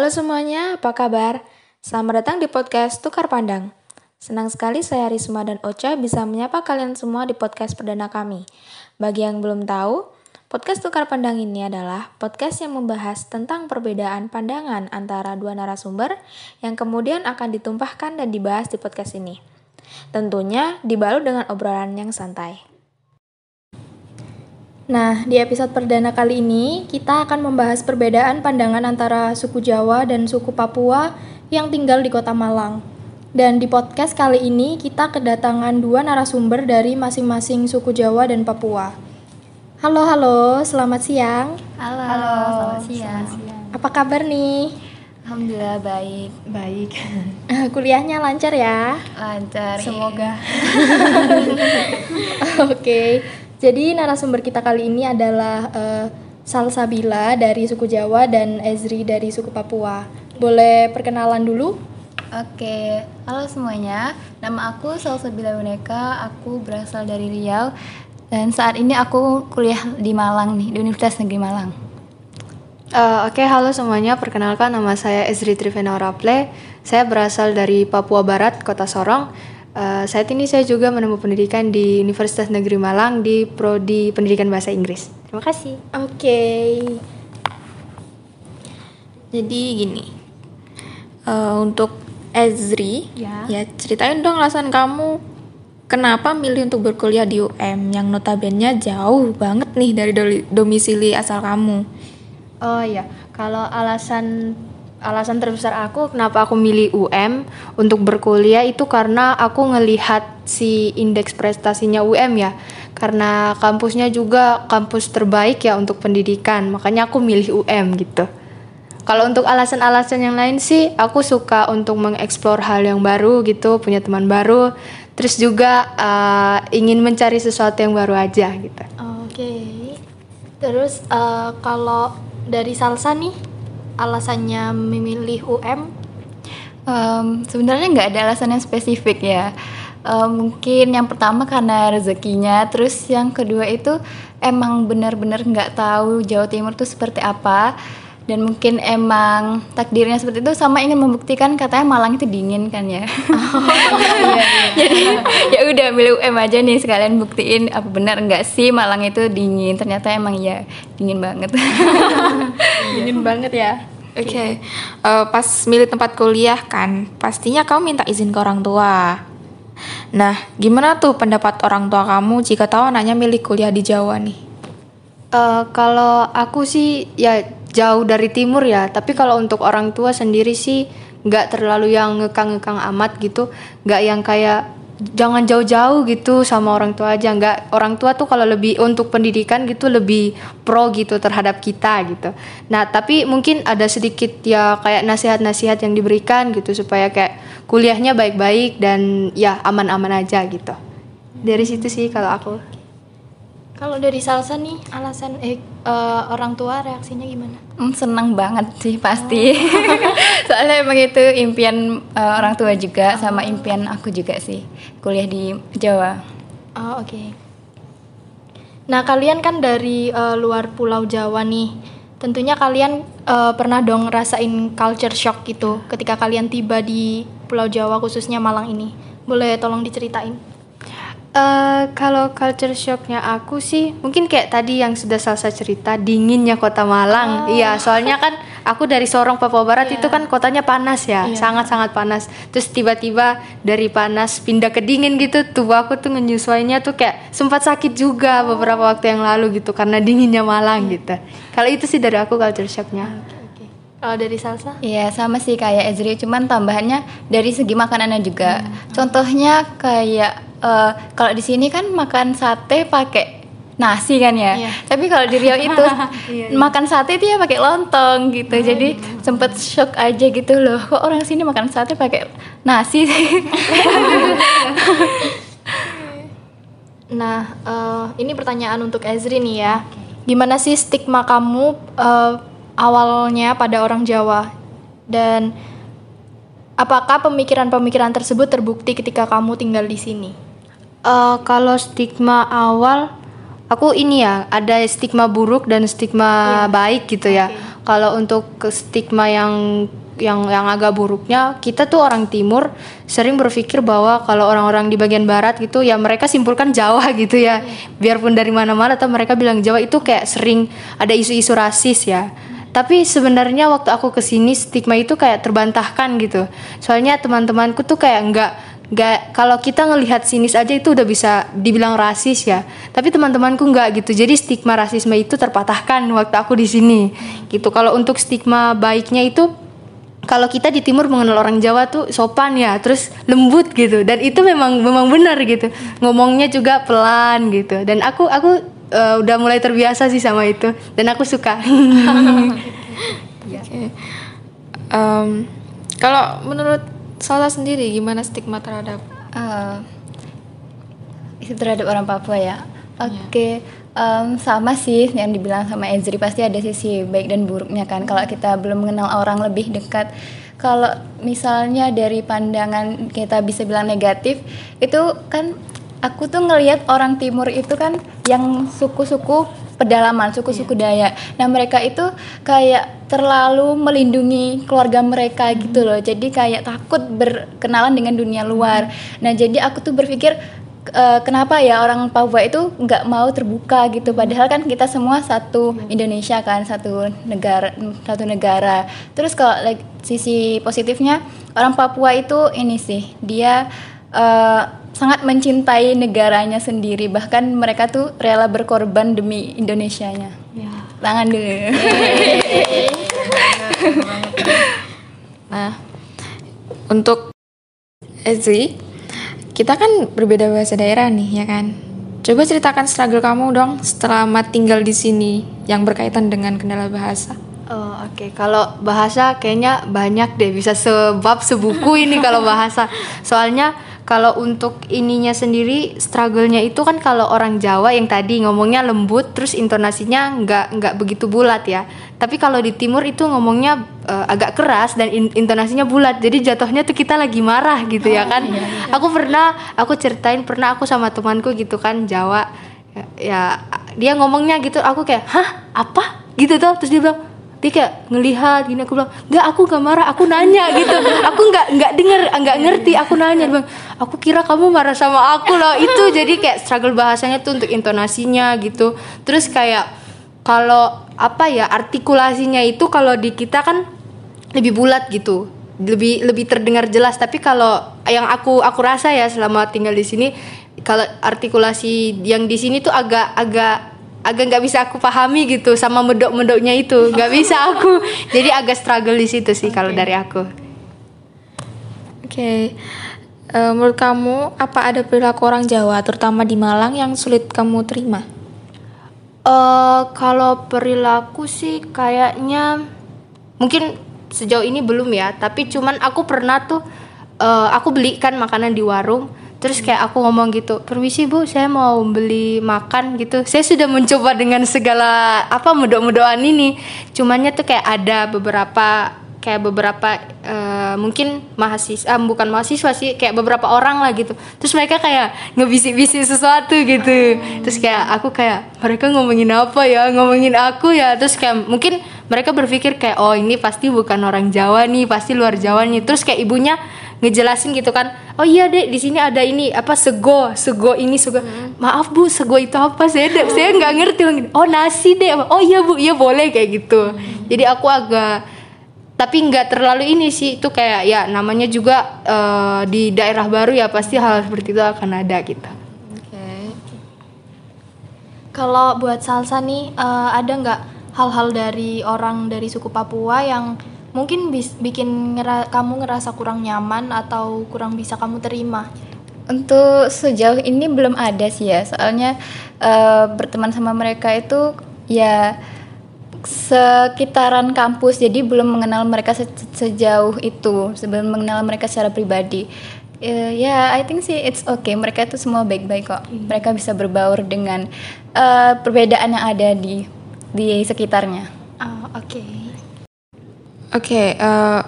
Halo semuanya, apa kabar? Selamat datang di podcast Tukar Pandang. Senang sekali saya Risma dan Ocha bisa menyapa kalian semua di podcast perdana kami. Bagi yang belum tahu, podcast Tukar Pandang ini adalah podcast yang membahas tentang perbedaan pandangan antara dua narasumber yang kemudian akan ditumpahkan dan dibahas di podcast ini. Tentunya dibalut dengan obrolan yang santai. Nah, di episode perdana kali ini kita akan membahas perbedaan pandangan antara suku Jawa dan suku Papua yang tinggal di Kota Malang. Dan di podcast kali ini kita kedatangan dua narasumber dari masing-masing suku Jawa dan Papua. Halo, halo, selamat siang. Halo, halo selamat, siang. selamat siang. Apa kabar nih? Alhamdulillah baik. Baik. Kuliahnya lancar ya? Lancar. Semoga. Oke. okay. Jadi narasumber kita kali ini adalah uh, Salsabila dari suku Jawa dan Ezri dari suku Papua. Boleh perkenalan dulu? Oke, halo semuanya. Nama aku Salsabila Boneka. Aku berasal dari Riau dan saat ini aku kuliah di Malang nih, di Universitas Negeri Malang. Uh, Oke, okay, halo semuanya. Perkenalkan nama saya Ezri Trivena Oraple. Saya berasal dari Papua Barat, Kota Sorong Uh, saat ini saya juga menempuh pendidikan di Universitas Negeri Malang di prodi Pendidikan Bahasa Inggris. Terima kasih. Oke. Okay. Jadi gini, uh, untuk Ezri, ya. ya ceritain dong alasan kamu kenapa milih untuk berkuliah di UM yang notabene jauh banget nih dari domisili asal kamu. Oh ya, kalau alasan alasan terbesar aku kenapa aku milih UM untuk berkuliah itu karena aku ngelihat si indeks prestasinya UM ya. Karena kampusnya juga kampus terbaik ya untuk pendidikan. Makanya aku milih UM gitu. Kalau untuk alasan-alasan yang lain sih aku suka untuk mengeksplor hal yang baru gitu punya teman baru. Terus juga uh, ingin mencari sesuatu yang baru aja gitu. Oke. Okay. terus uh, kalau dari Salsa nih alasannya memilih UM? Um, sebenarnya nggak ada alasan yang spesifik ya. Um, mungkin yang pertama karena rezekinya, terus yang kedua itu emang benar-benar nggak tahu Jawa Timur itu seperti apa dan mungkin emang takdirnya seperti itu sama ingin membuktikan katanya Malang itu dingin kan ya oh, iya, iya. jadi ya udah milih UM aja nih sekalian buktiin apa benar enggak sih Malang itu dingin ternyata emang ya dingin banget dingin banget ya Oke, okay. uh, eh, pas milih tempat kuliah kan, pastinya kamu minta izin ke orang tua. Nah, gimana tuh pendapat orang tua kamu jika tahu anaknya milih kuliah di Jawa nih? Uh, kalau aku sih ya jauh dari timur ya tapi kalau untuk orang tua sendiri sih nggak terlalu yang ngekang-ngekang amat gitu nggak yang kayak jangan jauh-jauh gitu sama orang tua aja. Nggak orang tua tuh kalau lebih untuk pendidikan gitu lebih pro gitu terhadap kita gitu. Nah tapi mungkin ada sedikit ya kayak nasihat-nasihat yang diberikan gitu supaya kayak kuliahnya baik-baik dan ya aman-aman aja gitu. Dari situ sih kalau aku kalau dari Salsa nih, alasan eh uh, orang tua reaksinya gimana? Hmm, senang banget sih pasti. Oh. Soalnya emang itu impian uh, orang tua juga oh. sama impian aku juga sih kuliah di Jawa. Oh, oke. Okay. Nah, kalian kan dari uh, luar Pulau Jawa nih. Tentunya kalian uh, pernah dong rasain culture shock gitu ketika kalian tiba di Pulau Jawa khususnya Malang ini. Boleh tolong diceritain? Uh, kalau culture shocknya aku sih mungkin kayak tadi yang sudah salsa cerita dinginnya kota Malang oh. iya soalnya kan aku dari Sorong Papua Barat yeah. itu kan kotanya panas ya sangat sangat panas terus tiba-tiba dari panas pindah ke dingin gitu tuh aku tuh menyesuainya tuh kayak sempat sakit juga oh. beberapa waktu yang lalu gitu karena dinginnya Malang yeah. gitu kalau itu sih dari aku culture shocknya okay. Kalau dari salsa? Iya sama sih kayak Ezri, cuman tambahannya dari segi makanannya juga. Hmm. Contohnya kayak uh, kalau di sini kan makan sate pakai nasi kan ya. Iya. Tapi kalau di Riau itu iya, iya. makan sate itu ya pakai lontong gitu. Oh, Jadi iya. sempet shock aja gitu loh. Kok orang sini makan sate pakai nasi sih? nah, uh, ini pertanyaan untuk Ezri nih ya. Gimana sih stigma kamu uh, awalnya pada orang Jawa dan apakah pemikiran-pemikiran tersebut terbukti ketika kamu tinggal di sini? Uh, kalau stigma awal aku ini ya ada stigma buruk dan stigma yeah. baik gitu ya. kalau untuk stigma yang yang yang agak buruknya kita tuh orang timur sering berpikir bahwa kalau orang-orang di bagian barat gitu ya mereka simpulkan Jawa gitu ya biarpun dari mana-mana atau mereka bilang Jawa itu kayak sering ada isu-isu rasis ya tapi sebenarnya waktu aku ke sini stigma itu kayak terbantahkan gitu soalnya teman-temanku tuh kayak nggak nggak kalau kita ngelihat sinis aja itu udah bisa dibilang rasis ya tapi teman-temanku nggak gitu jadi stigma rasisme itu terpatahkan waktu aku di sini gitu kalau untuk stigma baiknya itu kalau kita di timur mengenal orang Jawa tuh sopan ya, terus lembut gitu. Dan itu memang memang benar gitu. Ngomongnya juga pelan gitu. Dan aku aku uh, udah mulai terbiasa sih sama itu dan aku suka. okay. um, kalau menurut Salsa sendiri gimana stigma terhadap uh, itu terhadap orang Papua ya? Oke. Okay. Yeah um, sama sih yang dibilang sama Ezri pasti ada sisi baik dan buruknya kan kalau kita belum mengenal orang lebih dekat kalau misalnya dari pandangan kita bisa bilang negatif itu kan aku tuh ngelihat orang timur itu kan yang suku-suku pedalaman suku-suku yeah. Dayak. Nah mereka itu kayak terlalu melindungi keluarga mereka gitu loh. Jadi kayak takut berkenalan dengan dunia luar. Nah jadi aku tuh berpikir uh, kenapa ya orang Papua itu nggak mau terbuka gitu padahal kan kita semua satu Indonesia kan satu negara satu negara terus kalau like, sisi positifnya orang Papua itu ini sih dia uh, sangat mencintai negaranya sendiri bahkan mereka tuh rela berkorban demi Indonesianya ya. tangan dulu nah untuk Ezi kita kan berbeda bahasa daerah nih, ya kan? Coba ceritakan struggle kamu dong setelah tinggal di sini yang berkaitan dengan kendala bahasa. Oh, oke. Okay. Kalau bahasa kayaknya banyak deh bisa sebab sebuku ini kalau bahasa. Soalnya kalau untuk ininya sendiri struggle-nya itu kan kalau orang Jawa yang tadi ngomongnya lembut terus intonasinya nggak nggak begitu bulat ya. Tapi kalau di timur itu ngomongnya uh, agak keras dan in, intonasinya bulat. Jadi jatuhnya tuh kita lagi marah gitu ya kan. iya, iya. aku pernah aku ceritain pernah aku sama temanku gitu kan Jawa. Ya, ya dia ngomongnya gitu aku kayak hah? Apa? Gitu tuh. Terus dia bilang dia kayak ngelihat gini aku bilang nggak aku nggak marah aku nanya gitu. Aku nggak nggak denger nggak ngerti aku nanya. Dia bilang aku kira kamu marah sama aku loh. Itu jadi kayak struggle bahasanya tuh untuk intonasinya gitu. Terus kayak kalau apa ya artikulasinya itu kalau di kita kan lebih bulat gitu. Lebih lebih terdengar jelas. Tapi kalau yang aku aku rasa ya selama tinggal di sini kalau artikulasi yang di sini tuh agak agak agak nggak bisa aku pahami gitu sama medok-medoknya itu nggak bisa aku jadi agak struggle di situ sih okay. kalau dari aku oke okay. uh, eh, menurut kamu apa ada perilaku orang Jawa terutama di Malang yang sulit kamu terima uh, kalau perilaku sih kayaknya mungkin sejauh ini belum ya tapi cuman aku pernah tuh uh, aku belikan makanan di warung terus kayak aku ngomong gitu permisi bu saya mau beli makan gitu. Saya sudah mencoba dengan segala apa mudah-mudahan ini. Cumannya tuh kayak ada beberapa kayak beberapa uh, mungkin mahasiswa uh, bukan mahasiswa sih kayak beberapa orang lah gitu. Terus mereka kayak ngebisik-bisik sesuatu gitu. Terus kayak aku kayak mereka ngomongin apa ya? Ngomongin aku ya? Terus kayak mungkin mereka berpikir kayak oh ini pasti bukan orang Jawa nih pasti luar Jawa nih. Terus kayak ibunya ngejelasin gitu kan oh iya dek di sini ada ini apa sego sego ini sego hmm. maaf bu sego itu apa saya dek saya nggak ngerti oh nasi dek oh iya bu iya boleh kayak gitu hmm. jadi aku agak tapi nggak terlalu ini sih itu kayak ya namanya juga uh, di daerah baru ya pasti hal seperti itu akan ada gitu. Kalau buat salsa nih uh, ada nggak hal-hal dari orang dari suku Papua yang mungkin bis, bikin ngera kamu ngerasa kurang nyaman atau kurang bisa kamu terima? Untuk sejauh ini belum ada sih ya, soalnya uh, berteman sama mereka itu ya sekitaran kampus, jadi belum mengenal mereka se sejauh itu, sebelum mengenal mereka secara pribadi. Uh, ya, yeah, I think sih it's okay. Mereka itu semua baik-baik kok. Hmm. Mereka bisa berbaur dengan uh, perbedaan yang ada di di sekitarnya. Oh, oke. Okay. Oke, okay, uh, eh,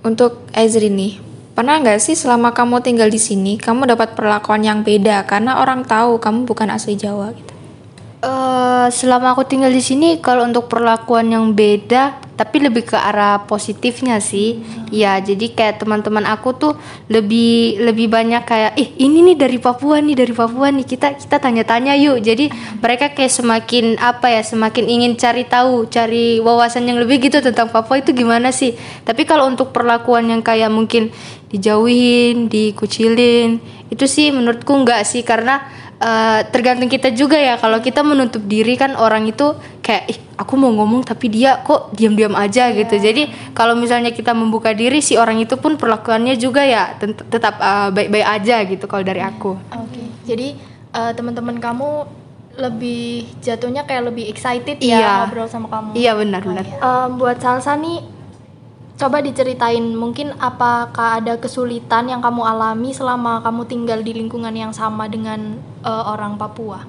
untuk Ezri nih, pernah nggak sih selama kamu tinggal di sini, kamu dapat perlakuan yang beda karena orang tahu kamu bukan asli Jawa gitu? Uh, selama aku tinggal di sini kalau untuk perlakuan yang beda tapi lebih ke arah positifnya sih. Ya, jadi kayak teman-teman aku tuh lebih lebih banyak kayak eh ini nih dari Papua nih, dari Papua nih. Kita kita tanya-tanya yuk. Jadi mereka kayak semakin apa ya, semakin ingin cari tahu, cari wawasan yang lebih gitu tentang Papua itu gimana sih. Tapi kalau untuk perlakuan yang kayak mungkin dijauhin, dikucilin, itu sih menurutku enggak sih karena uh, tergantung kita juga ya kalau kita menutup diri kan orang itu kayak ih aku mau ngomong tapi dia kok diam-diam aja yeah. gitu jadi kalau misalnya kita membuka diri si orang itu pun perlakuannya juga ya tetap uh, baik-baik aja gitu kalau dari aku oke okay. jadi uh, teman-teman kamu lebih jatuhnya kayak lebih excited ya iya. ngobrol sama kamu iya benar benar um, buat Salsa nih coba diceritain mungkin apakah ada kesulitan yang kamu alami selama kamu tinggal di lingkungan yang sama dengan uh, orang Papua?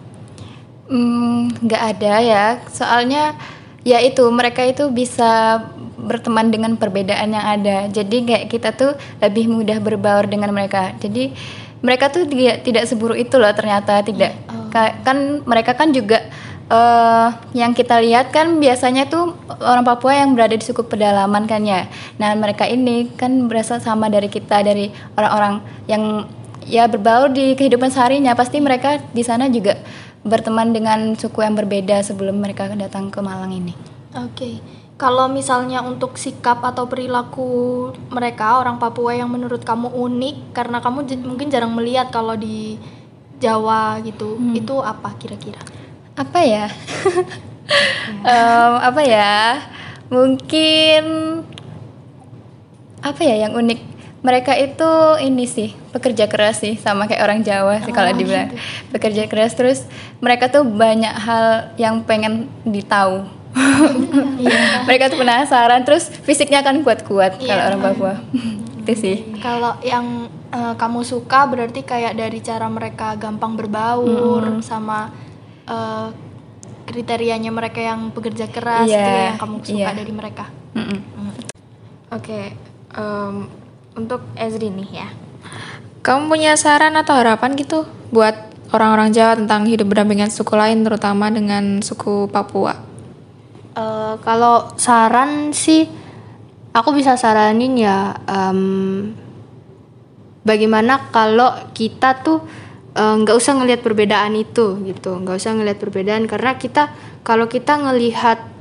Hmm, nggak ada ya, soalnya ya itu mereka itu bisa berteman dengan perbedaan yang ada. Jadi kayak kita tuh lebih mudah berbaur dengan mereka. Jadi mereka tuh tidak tidak seburuk itu loh ternyata tidak. Oh. Kan mereka kan juga uh, yang kita lihat kan biasanya tuh orang Papua yang berada di suku pedalaman kan ya. Nah mereka ini kan berasal sama dari kita dari orang-orang yang ya berbaur di kehidupan seharinya. Pasti mereka di sana juga berteman dengan suku yang berbeda sebelum mereka datang ke Malang ini. Oke. Okay. Kalau misalnya untuk sikap atau perilaku mereka orang Papua yang menurut kamu unik karena kamu mungkin jarang melihat kalau di Jawa gitu, hmm. itu apa kira-kira? Apa ya um, apa ya mungkin apa ya yang unik mereka itu ini sih pekerja keras sih sama kayak orang Jawa sih oh, kalau dibilang gitu. pekerja keras terus mereka tuh banyak hal yang pengen ditahu yeah. mereka tuh penasaran terus fisiknya kan kuat-kuat yeah. kalau orang Papua itu sih kalau yang uh, kamu suka berarti kayak dari cara mereka gampang berbaur mm -hmm. sama uh, kriterianya mereka yang bekerja keras yeah, gitu ya, yang kamu suka yeah. dari mereka. Mm -mm. Mm. Oke, okay, um, untuk Ezri nih ya, kamu punya saran atau harapan gitu buat orang-orang Jawa tentang hidup berdampingan suku lain, terutama dengan suku Papua? Uh, kalau saran sih, aku bisa saranin ya, um, bagaimana kalau kita tuh nggak uh, usah ngelihat perbedaan itu gitu. Nggak usah ngelihat perbedaan karena kita kalau kita ngelihat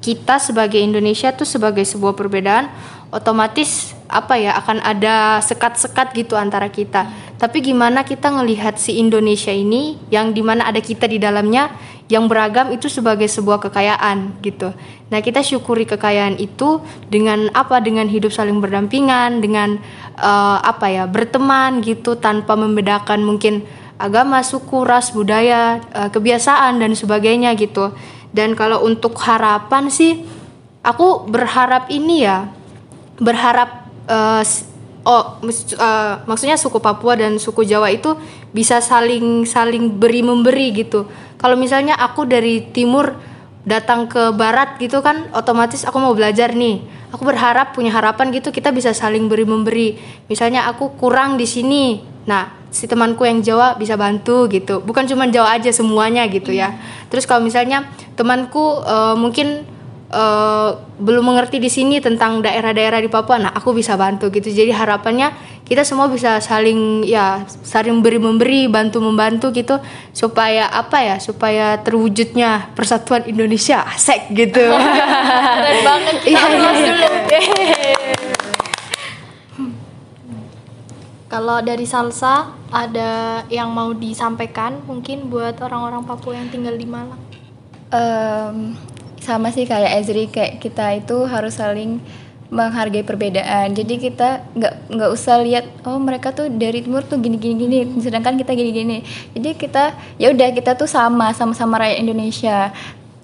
kita sebagai Indonesia tuh sebagai sebuah perbedaan otomatis apa ya akan ada sekat-sekat gitu antara kita tapi gimana kita ngelihat si Indonesia ini yang di mana ada kita di dalamnya yang beragam itu sebagai sebuah kekayaan gitu nah kita syukuri kekayaan itu dengan apa dengan hidup saling berdampingan dengan uh, apa ya berteman gitu tanpa membedakan mungkin agama, suku, ras, budaya, uh, kebiasaan dan sebagainya gitu. Dan kalau untuk harapan sih aku berharap ini ya berharap uh, oh uh, maksudnya suku Papua dan suku Jawa itu bisa saling saling beri memberi gitu. Kalau misalnya aku dari timur datang ke barat gitu kan otomatis aku mau belajar nih. Aku berharap punya harapan gitu kita bisa saling beri memberi. Misalnya aku kurang di sini nah si temanku yang Jawa bisa bantu gitu. Bukan cuma Jawa aja semuanya gitu ya. Terus kalau misalnya temanku uh, mungkin uh, belum mengerti di sini tentang daerah-daerah di Papua, nah aku bisa bantu gitu. Jadi harapannya kita semua bisa saling ya saling beri memberi, bantu membantu gitu supaya apa ya? Supaya terwujudnya persatuan Indonesia asik gitu. Keren banget kita iya, iya, iya. dulu. Kalau dari Salsa ada yang mau disampaikan mungkin buat orang-orang Papua yang tinggal di Malang? Um, sama sih kayak Ezri kayak kita itu harus saling menghargai perbedaan. Jadi kita nggak nggak usah lihat oh mereka tuh dari timur tuh gini gini gini sedangkan kita gini gini. Jadi kita ya udah kita tuh sama sama-sama rakyat Indonesia.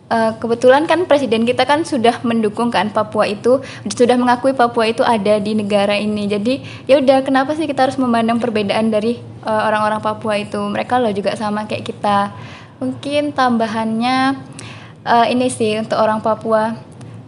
Uh, kebetulan kan presiden kita kan sudah mendukung kan Papua itu sudah mengakui Papua itu ada di negara ini. Jadi ya udah kenapa sih kita harus memandang perbedaan dari eh, orang-orang uh, Papua itu? Mereka loh juga sama kayak kita. Mungkin tambahannya uh, ini sih untuk orang Papua.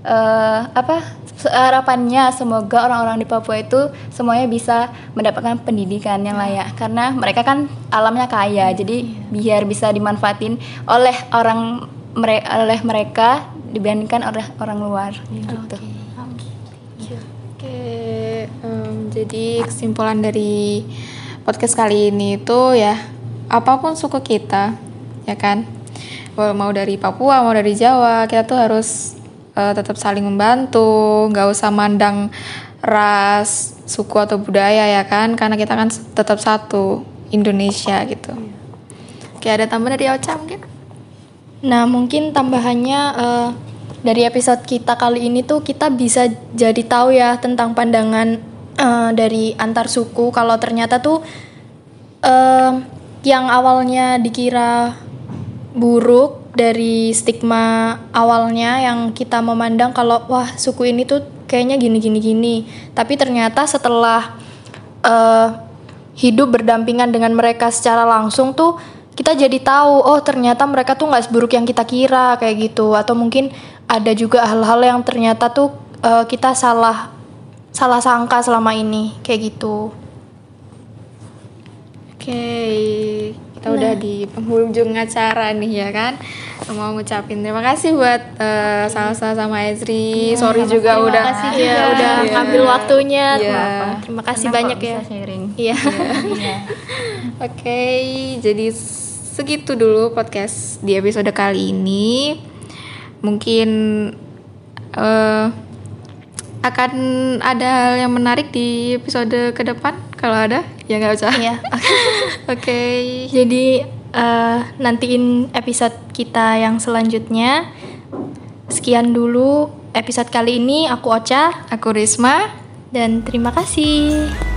Uh, apa? Harapannya semoga orang-orang di Papua itu semuanya bisa mendapatkan pendidikan yang layak. Karena mereka kan alamnya kaya jadi biar bisa dimanfaatin oleh orang mere- oleh mereka dibandingkan oleh orang luar gitu. Oke, em, jadi kesimpulan dari podcast kali ini itu ya apa pun suku kita, ya kan, mau dari Papua mau dari Jawa, kita tuh harus eh, tetap saling membantu, nggak usah mandang ras, suku atau budaya ya kan, karena kita kan tetap satu Indonesia gitu. Oke, ada tambahan dari Ocha mungkin? Nah, mungkin tambahannya eh, dari episode kita kali ini tuh kita bisa jadi tahu ya tentang pandangan eh, dari antar suku kalau ternyata tuh eh, yang awalnya dikira buruk dari stigma awalnya yang kita memandang kalau wah suku ini tuh kayaknya gini gini gini. Tapi ternyata setelah eh, hidup berdampingan dengan mereka secara langsung tuh kita jadi tahu oh ternyata mereka tuh nggak seburuk yang kita kira kayak gitu. Atau mungkin ada juga hal-hal yang ternyata tuh eh, kita salah salah sangka selama ini kayak gitu. Oke, kita udah di penghujung acara nih ya kan. Mau ngucapin terima kasih buat eh, Salsa sama Ezri. Sorry juga udah kasih ya udah Iya. ngambil waktunya Iya. terima kasih kok banyak ya sharing. iya Oke, jadi segitu dulu podcast di episode kali ini. Mungkin eh akan ada hal yang menarik di episode ke depan kalau ada ya nggak usah. iya Oke. Jadi eh, nantiin episode kita yang selanjutnya. Sekian dulu episode kali ini. Aku Ocha Aku Risma. dan terima kasih.